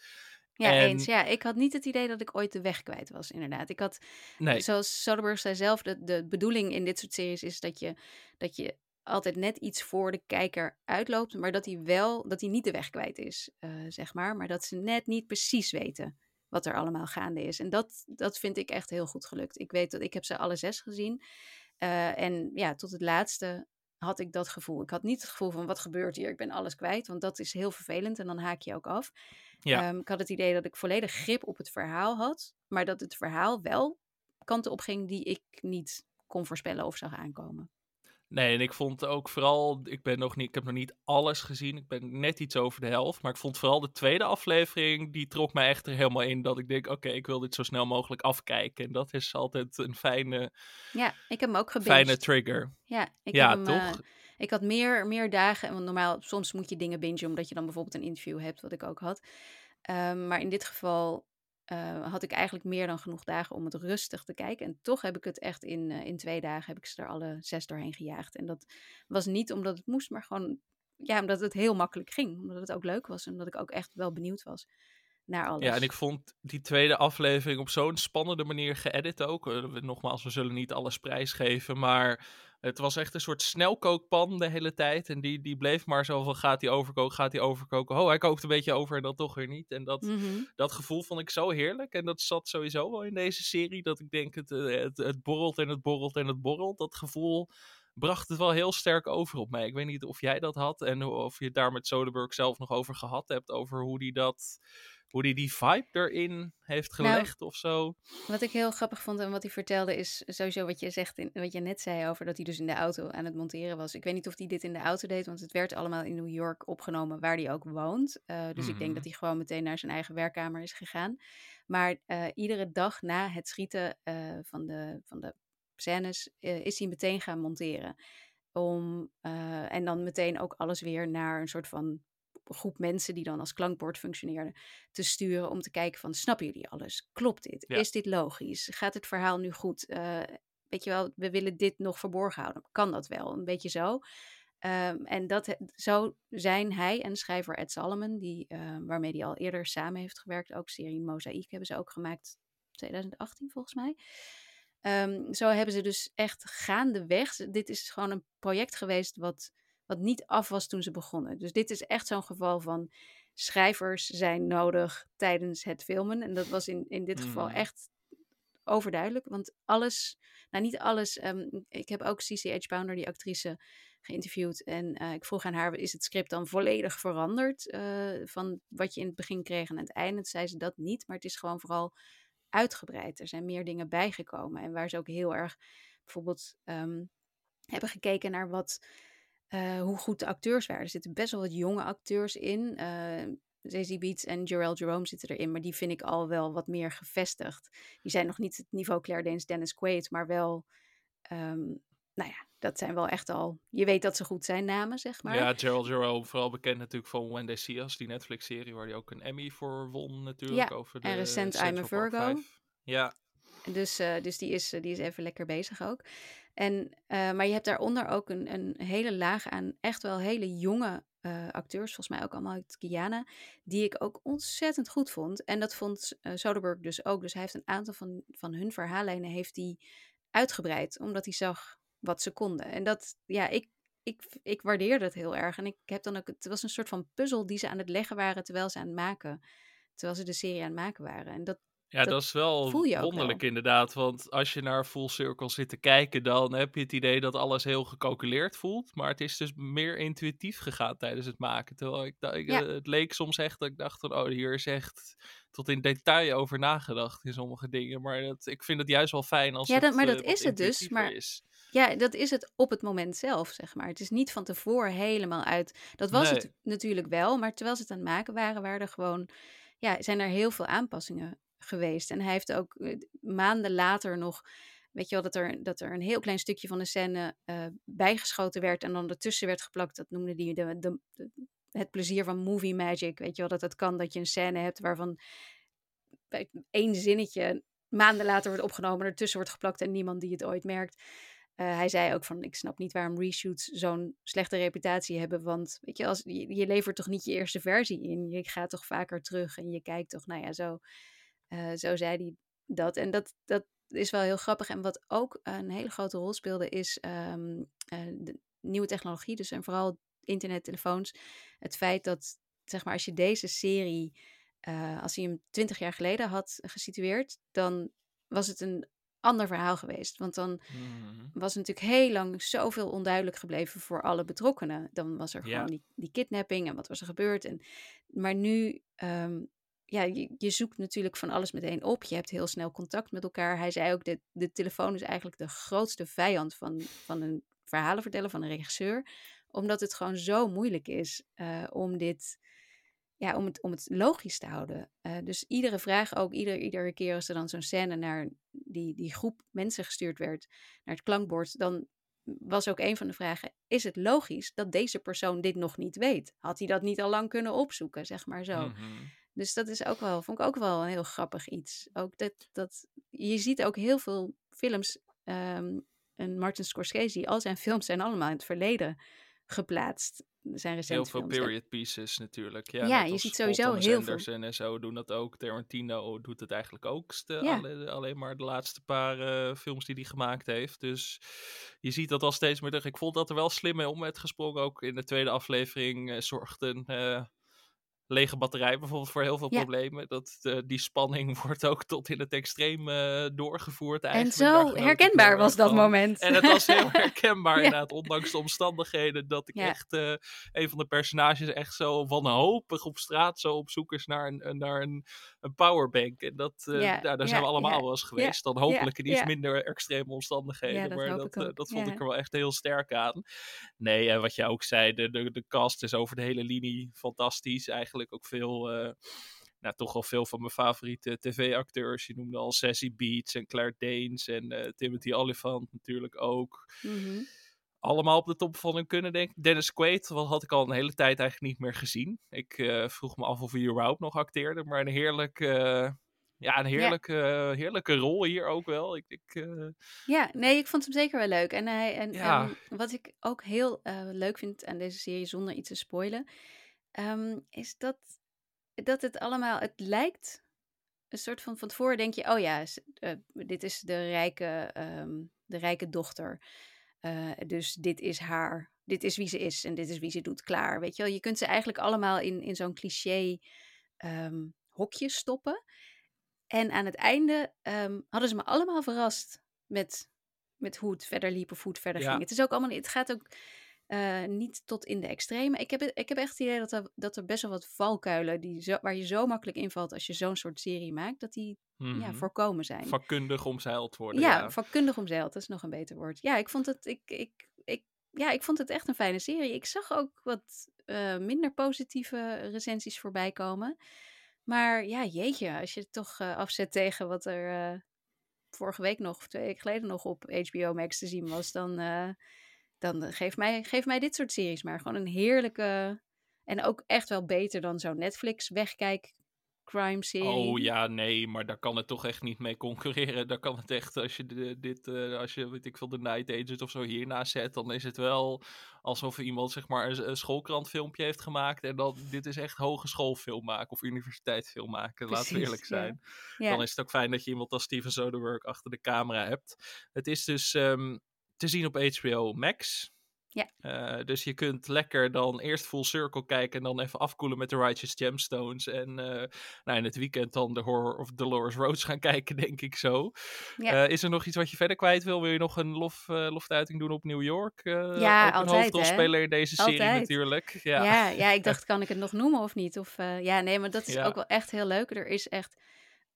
Ja, en- eens. Ja, ik had niet het idee dat ik ooit de weg kwijt was, inderdaad. Ik had, Nee, zoals Soderbergh zei zelf, de, de bedoeling in dit soort series is dat je, dat je altijd net iets voor de kijker uitloopt, maar dat hij wel, dat hij niet de weg kwijt is, eh, zeg maar. Maar dat ze net niet precies weten wat er allemaal gaande is. En dat, dat vind ik echt heel goed gelukt. Ik weet dat ik heb ze alle zes gezien. Eh, en ja, tot het laatste had ik dat gevoel. Ik had niet het gevoel van wat gebeurt hier, ik ben alles kwijt, want dat is heel vervelend en dan haak je ook af. Ja. Ehm, ik had het idee dat ik volledig grip op het verhaal had, maar dat het verhaal wel kanten op ging die ik niet kon voorspellen of zag aankomen. Nee, en ik vond ook vooral... Ik, ben nog niet, ik heb nog niet alles gezien. Ik ben net iets over de helft. Maar ik vond vooral de tweede aflevering... Die trok mij echt er helemaal in dat ik denk... Oké, ik wil dit zo snel mogelijk afkijken. En dat is altijd een fijne, Ja, ik heb hem ook fijne gebinged. trigger. Ja, ik ja, heb hem, eh, toch? ik had meer, meer dagen, want normaal soms moet je dingen bingen omdat je dan bijvoorbeeld een interview hebt, wat ik ook had. Ehm, maar in dit geval eh, had ik eigenlijk meer dan genoeg dagen om het rustig te kijken. En toch heb ik het echt in, eh, in twee dagen heb ik ze er alle zes doorheen gejaagd. En dat was niet omdat het moest, maar gewoon ja, omdat het heel makkelijk ging. Omdat het ook leuk was en omdat ik ook echt wel benieuwd was naar alles. Ja, en ik vond die tweede aflevering op zo'n spannende manier geëdit ook. Eh, nogmaals, we zullen niet alles prijsgeven, maar het was echt een soort snelkookpan de hele tijd. En die, die bleef maar zo van, gaat hij overkoken, gaat hij overkoken. Oh, hij kookt een beetje over en dan toch weer niet. En dat, Mhm. dat gevoel vond ik zo heerlijk. En dat zat sowieso wel in deze serie. Dat ik denk, het, eh, het, het borrelt en het borrelt en het borrelt. Dat gevoel bracht het wel heel sterk over op mij. Ik weet niet of jij dat had. En of je het daar met Soderbergh zelf nog over gehad hebt. Over hoe die dat... Hoe die die vibe erin heeft Nou, gelegd of zo. Wat ik heel grappig vond en wat hij vertelde is sowieso wat je zegt, in, wat je net zei over dat hij dus in de auto aan het monteren was. Ik weet niet of hij dit in de auto deed, want het werd allemaal in New York opgenomen waar hij ook woont. Eh, dus ik denk Mhm. dat hij gewoon meteen naar zijn eigen werkkamer is gegaan. Maar eh, iedere dag na het schieten eh, van, de, van de scènes is hij meteen gaan monteren. Om, en dan meteen ook alles weer naar een soort van groep mensen die dan als klankbord functioneerden te sturen om te kijken van snappen jullie alles? Klopt dit? Ja. Is dit logisch? Gaat het verhaal nu goed? Eh, weet je wel, we willen dit nog verborgen houden. Kan dat wel? Een beetje zo. Ehm, en dat, zo zijn hij en schrijver Ed Salomon, die, eh, waarmee hij al eerder samen heeft gewerkt, ook serie Mozaïek hebben ze ook gemaakt, 2018 volgens mij. Ehm, zo hebben ze dus echt gaandeweg, dit is gewoon een project geweest wat, wat niet af was toen ze begonnen. Dus dit is echt zo'n geval van schrijvers zijn nodig tijdens het filmen. En dat was in, in dit geval Mhm. echt overduidelijk, want alles, nou niet alles, ehm, ik heb ook CCH Pounder, die actrice, geïnterviewd. En eh, ik vroeg aan haar, is het script dan volledig veranderd eh, van wat je in het begin kreeg en aan het einde? Zei ze dat niet, maar het is gewoon vooral uitgebreid. Er zijn meer dingen bijgekomen. En waar ze ook heel erg bijvoorbeeld ehm, hebben gekeken naar wat, eh, hoe goed de acteurs waren. Er zitten best wel wat jonge acteurs in. eh Zazie Beats en Jarell Jerome zitten erin, maar die vind ik al wel wat meer gevestigd. Die zijn nog niet het niveau Claire Danes, Dennis Quaid, maar wel, ehm, nou ja, dat zijn wel echt al, je weet dat ze goed zijn namen, zeg maar. Ja, Gerald Jerome, vooral bekend natuurlijk van When They See Us, die Netflix-serie waar hij ook een Emmy voor won natuurlijk. Ja, over de en recent I'm a Central Virgo. Ja, Dus, eh, dus die, is, die is even lekker bezig ook. En, eh, maar je hebt daaronder ook een, een hele laag aan echt wel hele jonge eh, acteurs, volgens mij ook allemaal uit Guyana, die ik ook ontzettend goed vond. En dat vond eh Soderbergh dus ook. Dus hij heeft een aantal van, van hun verhaallijnen heeft hij uitgebreid, omdat hij zag wat ze konden. En dat, ja, ik, ik, ik waardeer dat heel erg. En ik heb dan ook, het was een soort van puzzel die ze aan het leggen waren terwijl ze aan het maken, terwijl ze de serie aan het maken waren. En dat, ja Dat dat, is wel wonderlijk wel. inderdaad. Want als je naar Full Circle zit te kijken, dan heb je het idee dat alles heel gecalculeerd voelt. Maar het is dus meer intuïtief gegaan tijdens het maken. Terwijl ik, ik, Ja. eh, het leek soms echt dat ik dacht van, oh, hier is echt tot in detail over nagedacht in sommige dingen. Maar dat, ik vind het juist wel fijn als Ja, het maar eh, dat is het dus, maar- is. Ja, dat is het op het moment zelf, zeg maar. Het is niet van tevoren helemaal uit. Dat was het natuurlijk wel, maar terwijl ze het aan het maken waren, waren er gewoon, ja, zijn er heel veel aanpassingen geweest. En hij heeft ook eh, maanden later nog, weet je wel, dat er, dat er een heel klein stukje van de scène eh, bijgeschoten werd en dan ertussen werd geplakt. Dat noemde hij de, de, het plezier van movie magic. Weet je wel, dat het kan dat je een scène hebt waarvan één zinnetje maanden later wordt opgenomen, ertussen wordt geplakt en niemand die het ooit merkt. Eh, hij zei ook van, ik snap niet waarom reshoots zo'n slechte reputatie hebben, want weet je, als, je, je levert toch niet je eerste versie in, je gaat toch vaker terug en je kijkt toch, nou ja, zo, eh, zo zei hij dat. En dat, dat is wel heel grappig. En wat ook een hele grote rol speelde is ehm, eh, de nieuwe technologie, dus en vooral internet, telefoons. Het feit dat, zeg maar, als je deze serie, eh, als hij hem twintig jaar geleden had gesitueerd, dan was het een ander verhaal geweest. Want dan Mhm. was natuurlijk heel lang zoveel onduidelijk gebleven voor alle betrokkenen. Dan was er Ja. gewoon die, die kidnapping en wat was er gebeurd. En, maar nu, ehm, ja, je, zoekt natuurlijk van alles meteen op. Je hebt heel snel contact met elkaar. Hij zei ook, de, de telefoon is eigenlijk de grootste vijand van, van een verhalen vertellen, van een regisseur. Omdat het gewoon zo moeilijk is eh, om dit... Ja, om het, om het logisch te houden. Eh, dus iedere vraag ook, ieder, iedere keer als er dan zo'n scène naar die, die groep mensen gestuurd werd, naar het klankbord, dan was ook een van de vragen: is het logisch dat deze persoon dit nog niet weet? Had hij dat niet al lang kunnen opzoeken, zeg maar zo? Mhm. Dus dat is ook wel, vond ik ook wel een heel grappig iets. Ook dat, dat je ziet ook heel veel films. ehm, en Martin Scorsese, al zijn films zijn allemaal in het verleden geplaatst. Zijn Heel recente veel films. Period pieces natuurlijk. Ja, Ja, je ziet sowieso heel veel. Anderson en zo doen dat ook. Tarantino doet het eigenlijk ook. Ja. alle- alleen maar de laatste paar eh, films die hij gemaakt heeft. Dus je ziet dat al steeds meer terug. Ik vond dat er wel slim mee om werd gesprongen. Ook in de tweede aflevering zorgt een eh, lege batterij bijvoorbeeld voor heel veel Ja. problemen. Dat, eh, die spanning <laughs> wordt ook tot in het extreem eh, doorgevoerd En eigenlijk. Daar zo herkenbaar was dat moment. En het was heel <laughs> herkenbaar Ja. inderdaad, ondanks de omstandigheden, dat ik Ja. echt eh, een van de personages echt zo wanhopig op straat zo op zoek is naar een, naar een, een powerbank. En dat, nou, daar zijn we allemaal wel eens geweest. Dan hopelijk in iets minder extreme omstandigheden. Dat maar dat, dat vond ik er wel echt heel sterk aan. Nee, en wat jij ook zei, de, de, de cast is over de hele linie fantastisch. Eigenlijk ook veel... eh, nou, toch wel veel van mijn favoriete tv-acteurs. Je noemde al Sassy Beats en Claire Danes en eh, Timothy Olyphant natuurlijk ook Mhm. allemaal op de top van hun kunnen, denk ik. Dennis Quaid, wat had ik al een hele tijd eigenlijk niet meer gezien. Ik eh, vroeg me af of hij überhaupt nog acteerde, maar een heerlijk, ja, een heerlijke, heerlijke rol hier ook wel. Ik, ik, Ja, nee, ik vond hem zeker wel leuk. En, hij, en, Ja. en wat ik ook heel leuk vind aan deze serie, zonder iets te spoilen, ehm, is dat, dat het allemaal, het lijkt een soort van, van tevoren denk je, oh ja, eh, dit is de rijke, ehm, de rijke dochter. Eh, dus dit is haar, dit is wie ze is en dit is wie ze doet, klaar. Weet je wel, je kunt ze eigenlijk allemaal in, in zo'n cliché ehm, hokje stoppen. En aan het einde hadden ze me allemaal verrast met, met hoe het verder liep of hoe het verder Ja. ging. Het, is ook allemaal, het gaat ook eh, niet tot in de extreme. Ik heb, ik heb echt het idee dat er, dat er best wel wat valkuilen die zo, waar je zo makkelijk invalt als je zo'n soort serie maakt, dat die ja, mhm. voorkomen zijn. vakkundig omzeild worden. Ja, Ja, vakkundig omzeild, dat is nog een beter woord. Ja, ik vond het, ik, ik, ik, ja, ik vond het echt een fijne serie. Ik zag ook wat eh, minder positieve recensies voorbij komen. Maar ja, jeetje, als je het toch eh, afzet tegen wat er vorige week nog, of twee weken geleden nog op HBO Max te zien was, dan, dan geef, mij, geef mij dit soort series maar. Gewoon een heerlijke, en ook echt wel beter dan zo'n Netflix wegkijk crime serie. Oh ja, nee, maar daar kan het toch echt niet mee concurreren. Daar kan het echt, als je de, dit, eh, als je, weet ik veel, de Night Agent of zo hiernaast zet, dan is het wel alsof iemand, zeg maar, een, een schoolkrantfilmpje heeft gemaakt. En dan, dit is echt hogeschoolfilm maken of universiteitsfilm maken, laten we Precies, eerlijk zijn. ja. Dan is het ook fijn dat je iemand als Steven Soderbergh achter de camera hebt. Het is dus ehm, te zien op HBO Max. Ja. Eh, dus je kunt lekker dan eerst Full Circle kijken en dan even afkoelen met de Righteous Gemstones. En eh, nou, in het weekend dan de Horror of Dolores Roads gaan <laughs> kijken, denk ik zo. Ja. Eh, is er nog iets wat je verder kwijt wil? Wil je nog een lof, loftuiting doen op New York? Ja, ook een altijd, hè? hoofdrolspeler in deze serie natuurlijk. Ja. Ja. Ja, ik <laughs> dacht, kan ik het nog noemen of niet? Of, ja, nee, maar dat is Ja. ook wel echt heel leuk. Er is echt,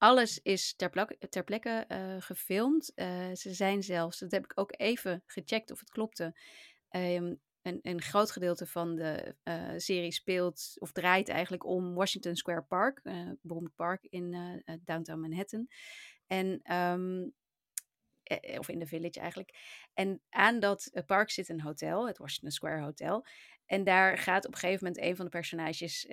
alles is ter, ter plekke eh, gefilmd. Eh, ze zijn zelfs, dat heb ik ook even gecheckt of het klopte. Ehm, een, een groot gedeelte van de eh, serie speelt, of draait eigenlijk om Washington Square Park. een beroemd park in downtown Manhattan. En ehm, eh, of in de village eigenlijk. En aan dat park zit een hotel, het Washington Square Hotel. En daar gaat op een gegeven moment een van de personages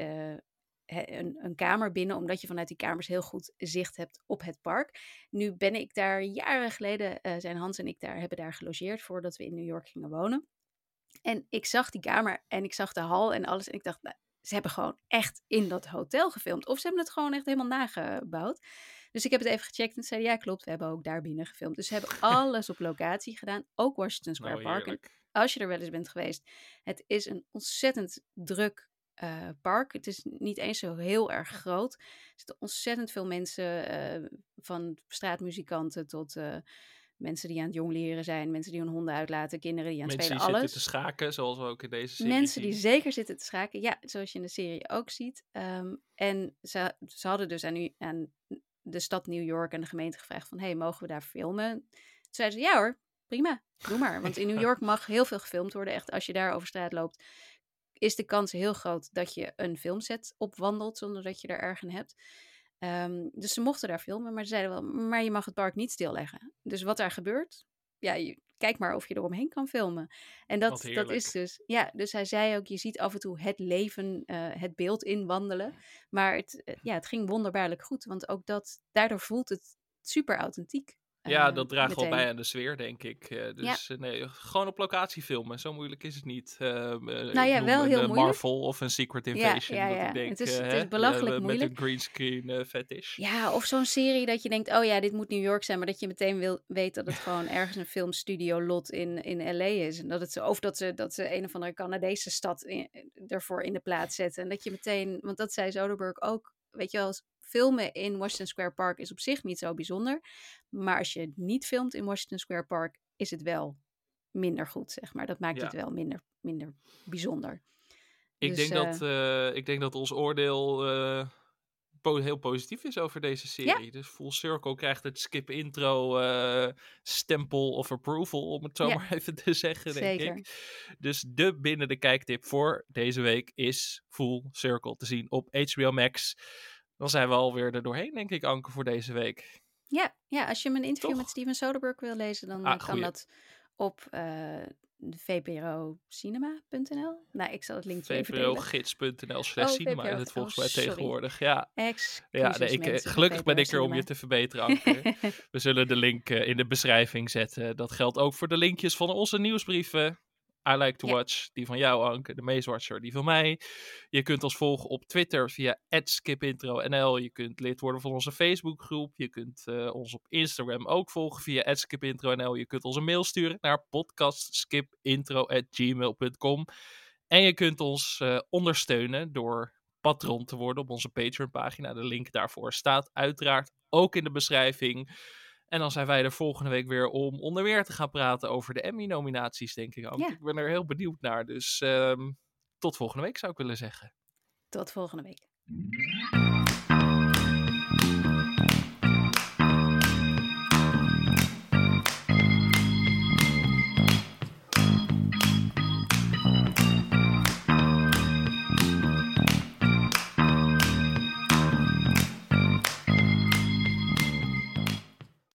een, een kamer binnen, omdat je vanuit die kamers heel goed zicht hebt op het park. Nu ben ik daar jaren geleden, eh, zijn Hans en ik daar, hebben daar gelogeerd voordat we in New York gingen wonen. En ik zag die kamer en ik zag de hal en alles. En ik dacht, nou, ze hebben gewoon echt in dat hotel gefilmd. Of ze hebben het gewoon echt helemaal nagebouwd. Dus ik heb het even gecheckt en zeiden, ja klopt, we hebben ook daar binnen gefilmd. Dus ze hebben <laughs> alles op locatie gedaan, ook Washington Square Nou, Park. En als je er wel eens bent geweest, het is een ontzettend druk eh, park. Het is niet eens zo heel erg groot. Er zitten ontzettend veel mensen, eh, van straatmuzikanten tot eh, mensen die aan het jongleren zijn, mensen die hun honden uitlaten, kinderen die aan het Mensen die spelen, zitten alles. te schaken, zoals we ook in deze serie Mensen die zeker zitten te schaken, ja, zoals je in de serie ook ziet. Ehm, en ze, ze hadden dus aan, u, aan de stad New York en de gemeente gevraagd van, hey, mogen we daar filmen? Toen zeiden ze, ja hoor, prima, doe maar. <laughs> Want in New York mag heel veel gefilmd worden. Echt, als je daar over straat loopt, is de kans heel groot dat je een filmset opwandelt zonder dat je er erg in hebt. Ehm, dus ze mochten daar filmen, maar ze zeiden wel, maar je mag het park niet stilleggen. Dus wat daar gebeurt, ja, je, kijk maar of je eromheen kan filmen. En dat, dat is dus, ja, dus hij zei ook, je ziet af en toe het leven, eh, het beeld inwandelen. Maar het, eh, ja, het ging wonderbaarlijk goed, want ook dat, daardoor voelt het super authentiek. Ja, eh, dat draagt wel bij aan de sfeer, denk ik. Eh, dus eh, nee, gewoon op locatie filmen. Zo moeilijk is het niet. Eh, eh, Nou ja, wel heel moeilijk. Marvel of een Secret Invasion. ja, ik denk, Het is- het is hè, belachelijk Met moeilijk. een greenscreen fetish. Ja, of zo'n serie dat je denkt, oh ja, dit moet New York zijn, maar dat je meteen wil, weet dat het <laughs> gewoon ergens een filmstudio lot in, in LA is. En dat het zo, of dat ze, dat ze een of andere Canadese stad in- ervoor in de plaats zetten. En dat je meteen, want dat zei Soderbergh ook, weet je wel, filmen in Washington Square Park is op zich niet zo bijzonder. Maar als je niet filmt in Washington Square Park, is het wel minder goed, zeg maar. Dat maakt Ja. het wel minder, minder bijzonder. Ik, Dus, denk dat, eh, ik denk dat ons oordeel eh, po- heel positief is over deze serie. Dus Full Circle krijgt het skip intro eh, stempel of approval, om het zo Ja. <laughs> maar even te zeggen, denk Zeker. ik. Dus de binnen de kijktip voor deze week is Full Circle te zien op HBO Max. Dan zijn we alweer er doorheen, denk ik, Anke, voor deze week. Ja, ja, als je mijn interview Toch? met Steven Soderbergh wil lezen, dan Ah, kan goeie. dat op eh vprocinema.nl. Nou, ik zal het linkje even vpro-gids.nl slash Oh, cinema is het volgens mij tegenwoordig. Ja, ja eh, gelukkig ben ik er om je te verbeteren. <laughs> We zullen de link eh, in de beschrijving zetten. Dat geldt ook voor de linkjes van onze nieuwsbrieven. I like to watch. Die van jou, Anke. De Meeswatcher, die van mij. Je kunt ons volgen op Twitter via skipintro.nl. Je kunt lid worden van onze Facebookgroep. Je kunt eh, ons op Instagram ook volgen via skipintro.nl. Je kunt ons een mail sturen naar podcastskipintro.gmail.com. En je kunt ons eh, ondersteunen door patron te worden op onze Patreon-pagina. De link daarvoor staat uiteraard ook in de beschrijving. En dan zijn wij er volgende week weer om onder meer te gaan praten over de Emmy-nominaties, denk ik. Anke. Ja. Ik ben er heel benieuwd naar. Dus ehm, tot volgende week zou ik willen zeggen. Tot volgende week.